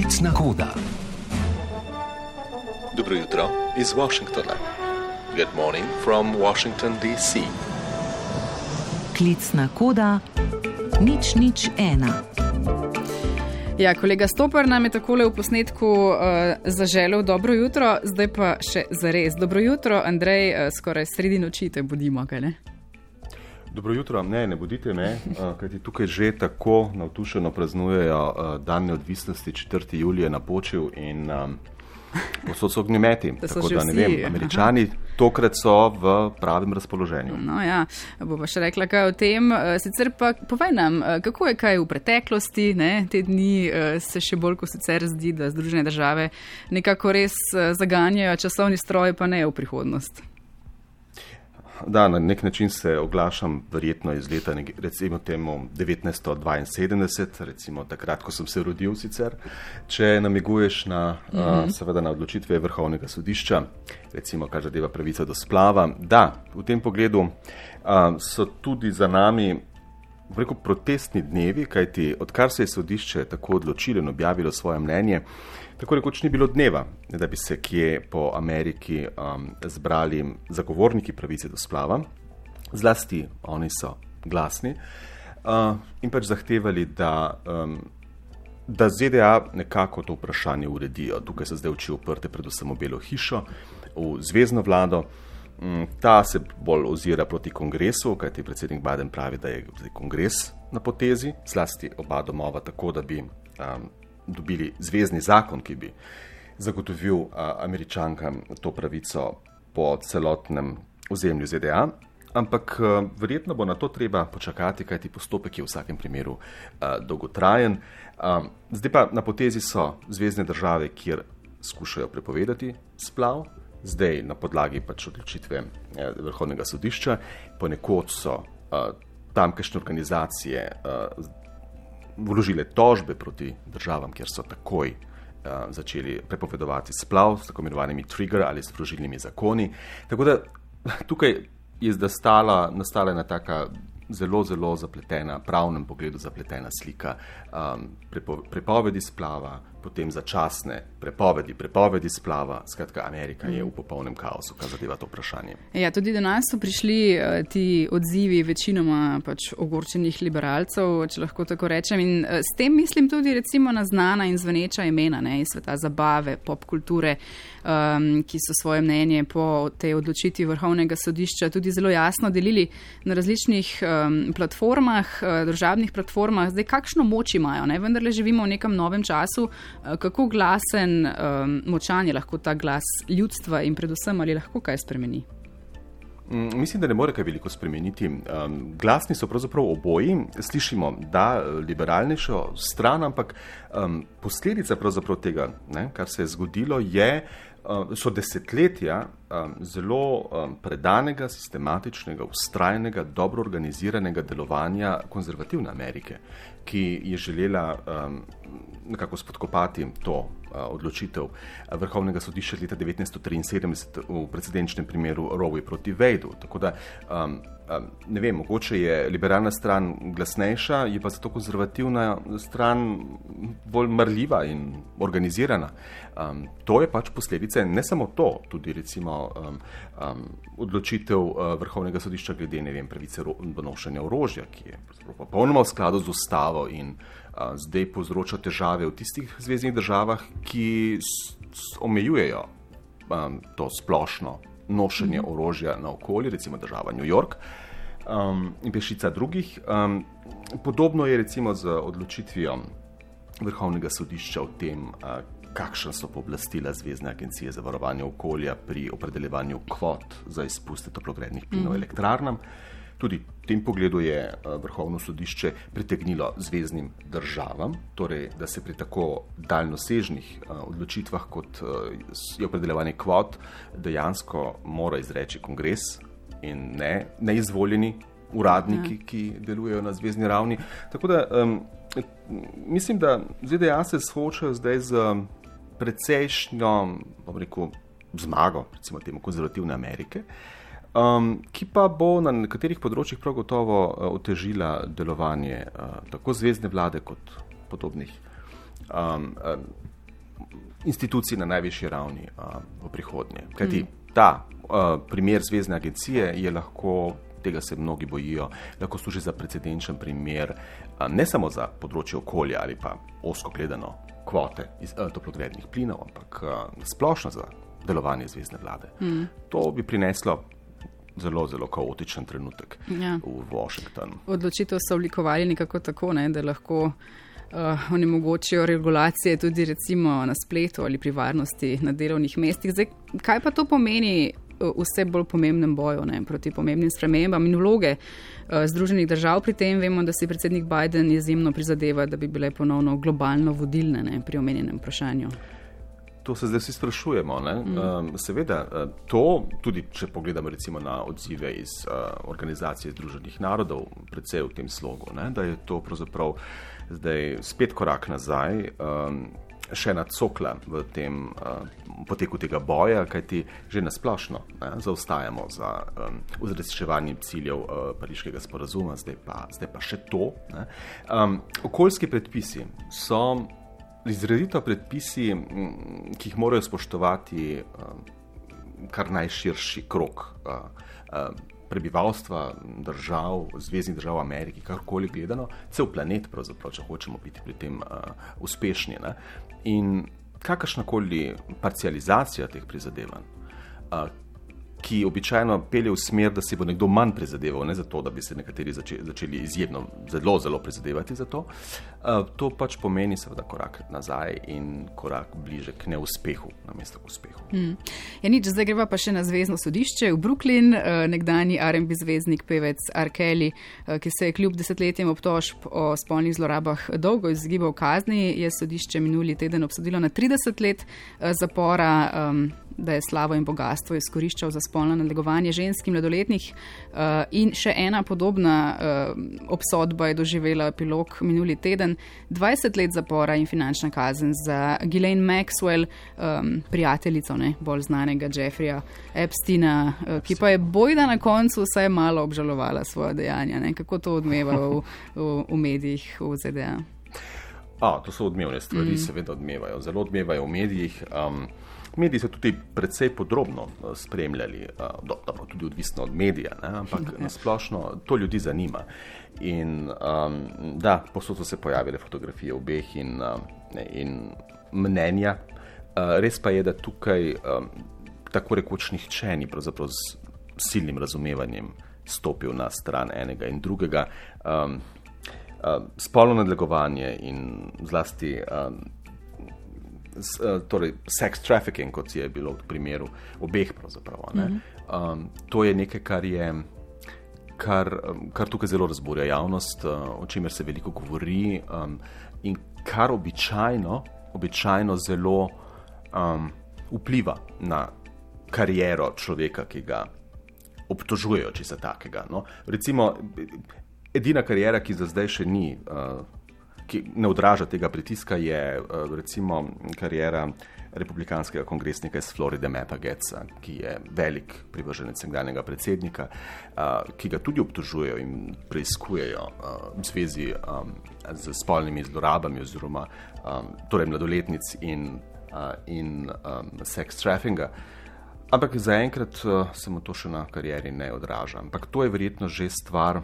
Klicna koda. Dobro jutro iz Washingtona. Good morning from Washington, D.C. Klicna koda nič nič ena. Ja, kolega Stopar nam je takole v posnetku uh, zaželel dobro jutro, zdaj pa še za res. Dobro jutro, Andrej, uh, skoraj sredi noči te budimo, kaj ne? Dobro jutro, ne, ne bodite me, uh, kajti tukaj že tako navtušeno praznujejo uh, dan neodvisnosti 4. julija na počil in um, posod so ognjemeti. Tako da ne vem, aha. američani tokrat so v pravem razpoloženju. No ja, bo pa še rekla kaj o tem. Uh, sicer pa povej nam, kako je kaj v preteklosti, ne? te dni se še bolj kot sicer zdi, da Združene države nekako res zaganjajo časovni stroj, pa ne v prihodnost. Da, na nek način se oglašam verjetno iz leta recimo temu 1972, recimo takrat, ko sem se rodil sicer, če namiguješ na, mm -hmm. uh, seveda na odločitve Vrhovnega sodišča, recimo kar zadeva pravico do splava. Da, v tem pogledu uh, so tudi za nami Vreko protestni dnevi, kajti odkar se je sodišče tako odločilo in objavilo svoje mnenje, tako rekoč ni bilo dneva, da bi se kje po Ameriki um, zbrali zagovorniki pravice do splava, zlasti oni so glasni uh, in pač zahtevali, da, um, da ZDA nekako to vprašanje uredijo. Tukaj so zdaj oči uprte predvsem v Belo hišo, v zvezdno vlado. Mm, Ta se bolj ozira proti kongresu, kajti predsednik Biden pravi, da je kongres na potezi, zlasti oba domova, tako da bi um, dobili zvezdni zakon, ki bi zagotovil uh, američankam to pravico po celotnem ozemlju ZDA. Ampak uh, verjetno bo na to treba počakati, kajti postopek je v vsakem primeru uh, dolgotrajen. Um, zdaj pa na potezi so zvezdne države, kjer skušajo prepovedati splav, zdaj na podlagi pač odločitve eh, Vrhovnega sodišča, ponekod so uh, tamkajšnje organizacije uh, vložile tožbe proti državam, kjer so takoj uh, začeli prepovedovati splav s tako imenovanimi trigger ali sprožilnimi zakoni. Tako da tukaj je nastala, nastala ena taka zelo, zelo zapletena, pravnem pogledu zapletena slika um, prepo, prepovedi splava, potem začasne prepovedi, prepovedi splava. Skratka, Amerika je v popolnem kaosu, kar zadeva to vprašanje. Ja, tudi do nas so prišli uh, ti odzivi večinoma pač ogorčenih liberalcev, če lahko tako rečem. In uh, s tem mislim tudi recimo na znana in zveneča imena ne, iz sveta zabave, pop kulture, um, ki so svoje mnenje po tej odločitvi Vrhovnega sodišča tudi zelo jasno delili na različnih um, platformah, uh, državnih platformah. Zdaj, kakšno moč imajo? Ne? Vendarle živimo v nekem novem času. Uh, kako glasen, um, močan je lahko ta glas ljudstva in predvsem ali lahko kaj spremeni? Mm, Mislim, da ne more kaj veliko spremeniti. Um, glasni so pravzaprav oboji, slišimo, da liberalnejšo stran, ampak um, posledica tega, ne, kar se je zgodilo, je, um, so desetletja um, zelo um, predanega, sistematičnega, ustrajnega, dobro organiziranega delovanja konzervativne Amerike, ki je želela nekako spodkopati to odločitev uh, Vrhovnega sodišča leta 1973 v precedenčnem primeru Roe proti Vejdu. Tako da um, ne vem, mogoče je liberalna stran glasnejša, je pa zato konzervativna stran bolj marljiva in organizirana. Um, to je pač posledica, in ne samo to, tudi recimo um, um, odločitev uh, Vrhovnega sodišča glede vem, pravice do nošenja orožja, ki je popolnoma v skladu z ustavo in zdaj povzroča težave v tistih zvezdnih državah, ki omejujejo um, to splošno nošenje orožja na okolje, recimo država New York um, in pešica drugih. Um, podobno je recimo z odločitvijo Vrhovnega sodišča o tem, uh, kakšna so pooblastila Zvezdne agencije za varovanje okolja pri opredeljevanju kvot za izpuste toplogrednih plinov mm. elektrarnam. Tudi v tem pogledu je uh, Vrhovno sodišče pritegnilo zvezdnim državam, torej, da se pri tako daljnosežnih uh, odločitvah, kot uh, je opredeljevanje kvot, dejansko mora izreči kongres in ne neizvoljeni uradniki, ja. ki delujejo na zvezdni ravni. Tako da um, mislim, da ZDA se soočajo zdaj z precejšnjo, bom rekel, zmago, recimo temu konzervativne Amerike. Um, ki pa bo na nekaterih področjih prav gotovo uh, otežila delovanje uh, tako zvezdne vlade kot podobnih um, um, institucij na najvišji ravni um, v prihodnje. Kajti mm. ta uh, primer Zvezdne agencije je lahko. Tega se mnogi bojijo, lahko služi za precedenčen primer, ne samo za področje okolja ali pa osko gledano kvote iz toplogrednih plinov, ampak splošno za delovanje zvezdne vlade. Mm. To bi prineslo zelo, zelo kaotičen trenutek ja. v Washingtonu. Odločitev so oblikovali nekako tako, ne, da lahko uh, onemogočijo regulacije tudi recimo na spletu ali pri varnosti na delovnih mestih. Zdaj, kaj pa to pomeni v vse bolj pomembnem boju ne, proti pomembnim spremembam in vloge uh, Združenih držav pri tem? Vemo, da si predsednik Biden izjemno prizadeva, da bi bile ponovno globalno vodilne ne, pri omenjenem vprašanju. To se zdaj vsi sprašujemo. Mm. Um, seveda, eh, to tudi, če pogledamo recimo na odzive iz uh, Organizacije Združenih narodov, predvsej v tem slogu, ne, da je to pravzaprav zdaj spet korak nazaj, um, še ena cokla v tem uh, poteku tega boja, kajti že nasplošno ne, zaostajamo za um, uzrečevanjem ciljev uh, pariškega sporazuma, zdaj pa, zdaj pa še to. Um, okoljski predpisi so izredito predpisi, ki jih morajo spoštovati kar najširši krok prebivalstva, držav, zvezdnih držav Amerike, karkoli gledano, cel planet, če hočemo biti pri tem uspešni. Ne? In kakršnakoli parcializacija teh prizadevanj, ki običajno pelje v smer, da si bo nekdo manj prizadeval, ne zato, da bi se nekateri začeli, izjemno, zelo, zelo prizadevati za to. Uh, to pač pomeni, seveda, korak nazaj in korak bliže k neuspehu, namesto k uspehu. Hmm. Ja, nič, zdaj greva pa še na Zvezdno sodišče v Brooklyn. Uh, nekdani RMB zvezdnik, pevec Arkeli, uh, ki se je kljub desetletjem obtožb o spolnih zlorabah dolgo izgibal kazni, je sodišče minuli teden obsodilo na 30 let zapora. Um, da je slavo in bogatstvo izkoriščal za spolno nadlegovanje ženskih mladoletnih. Uh, in še ena podobna uh, obsodba je doživela epilog minuli teden: 20 let zapora in finančna kazen za Ghislaine Maxwell, um, prijateljico ne, bolj znanega Jeffreya Epsteina, uh, ki pa je bojda na koncu vsaj malo obžalovala svoje dejanja. Ne? Kako to odmeva v, v, v medijih v ZDA? A, to so odmevne stvari, mm. seveda odmevajo. Zelo odmevajo v medijih. Um, Mediji so tudi precej podrobno eh, spremljali, eh, dobro, tudi odvisno od medija, ne, ampak nasplošno to ljudi zanima. In um, da, posod so se pojavile fotografije obeh in, um, in mnenja. Uh, res pa je, da tukaj um, tako rekoč nihče ni pravzaprav z silnim razumevanjem stopil na stran enega in drugega. Um, uh, spolno nadlegovanje in zlasti. Um, Eh, torej, sex trafficking, kot je bilo v primeru obeh. Um, to je nekaj, kar, je, kar, kar tukaj zelo razburja javnost, uh, o čemer se veliko govori um, in kar običajno, običajno zelo um, vpliva na kariero človeka, ki ga obtožujejo, če se takega. No? Recimo, edina karijera, ki za zdaj še ni. Uh, ki ne odraža tega pritiska, je eh, recimo karijera republikanskega kongresnika iz Floride, Meta Getsa, ki je velik privrženec nekdanjega predsednika, eh, ki ga tudi obtožujejo in preizkujejo eh, v zvezi z spolnimi zlorabami oziroma torej mladoletnic in, in sex traffickinga. Ampak zaenkrat se mu to še na karieri ne odraža. Ampak to je verjetno že stvar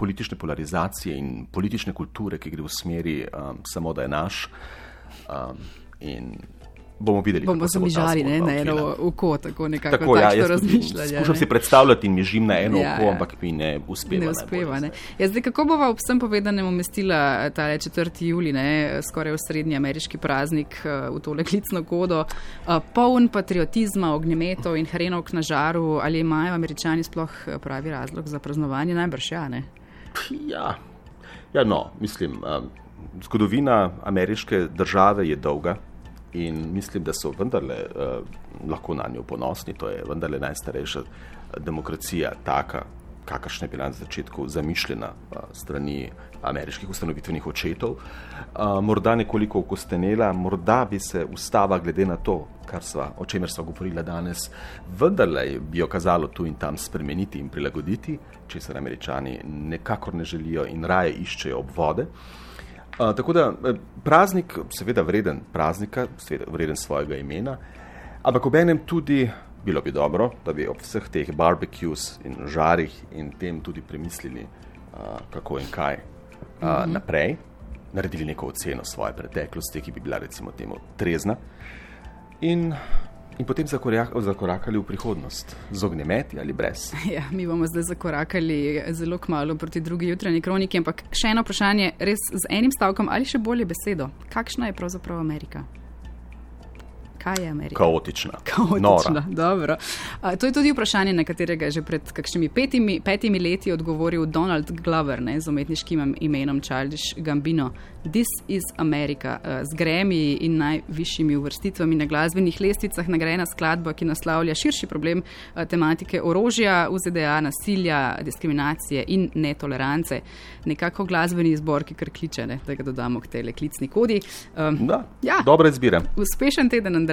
politične polarizacije in politične kulture, ki gre v smeri um, samo da je naš. Um, in bomo videli, bomo se mižali ne, na eno oko, tako nekako tako, ja, razmišljati. Skušam si predstavljati in mižim na eno ja, oko, ja. ampak mi ne uspeva. Ne uspeva. Ne. Ja, zdaj, kako bova ob vsem povedanem umestila ta 4. juli, ne, skoraj v srednji ameriški praznik, uh, v tole klicno kodo, uh, poln patriotizma, ognjemetov in hrenovk na žaru, ali imajo američani sploh uh, pravi razlog za praznovanje? Najbrž ja, ne. Ja, ja no, mislim, um, zgodovina ameriške države je dolga in mislim, da so vendarle uh, lahko na njo ponosni. To je vendarle najstarejša demokracija, taka, kakršna je bila na začetku zamišljena uh, strani ameriških ustanovitvenih očetov. Uh, morda nekoliko okostenela, morda bi se ustava, glede na to, sva, o čemer smo govorili danes, vendarle bi jo kazalo tu in tam spremeniti in prilagoditi, če se američani nekako ne želijo in raje iščejo obvode. Uh, tako da eh, praznik, seveda vreden praznika, vreden svojega imena, ampak ob enem tudi bilo bi dobro, da bi ob vseh teh barbecues in žarih in tem tudi premislili, uh, kako in kaj uh, mm -hmm. naprej, naredili neko oceno svoje preteklosti, ki bi bila recimo temu trezna. In In potem zakorakali v prihodnost, z ognjemeti ali brez. Ja, mi bomo zdaj zakorakali zelo kmalo proti drugi jutranji kroniki, ampak še eno vprašanje, res z enim stavkom ali še bolje besedo. Kakšna je pravzaprav Amerika? Kaj je Amerika? Kaotična. Kaotična. Uh, to je tudi vprašanje, na katerega je že pred kakšnimi petimi, petimi leti odgovoril Donald Glover ne, z umetniškim imenom Childish Gambino. This is America. Z gremi in najvišjimi uvrstitvami na glasbenih lestvicah nagrajena skladba, ki naslavlja širši problem tematike orožja v ZDA, nasilja, diskriminacije in netolerance. Nekako glasbeni izbor, ki kar kliče, ne, da ga dodamo k tej klicni kodi. Um, da, ja. Dobra izbira. Uspešen teden. Andrej.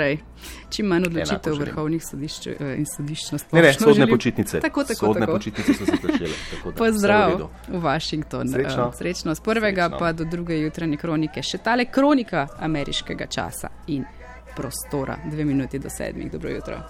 Čim manj odločitev vrhovnih sodišč eh, in sodišč na splošno. Ne, ne, sodne želim. počitnice. Tako, tako, sodne tako. počitnice so se začele. Pozdrav v, v Washington. Srečno. Uh, srečno. Z prvega Srečno. pa do druge jutranje kronike. Še tale kronika ameriškega časa in prostora. Dve minuti do sedmih. Dobro jutro.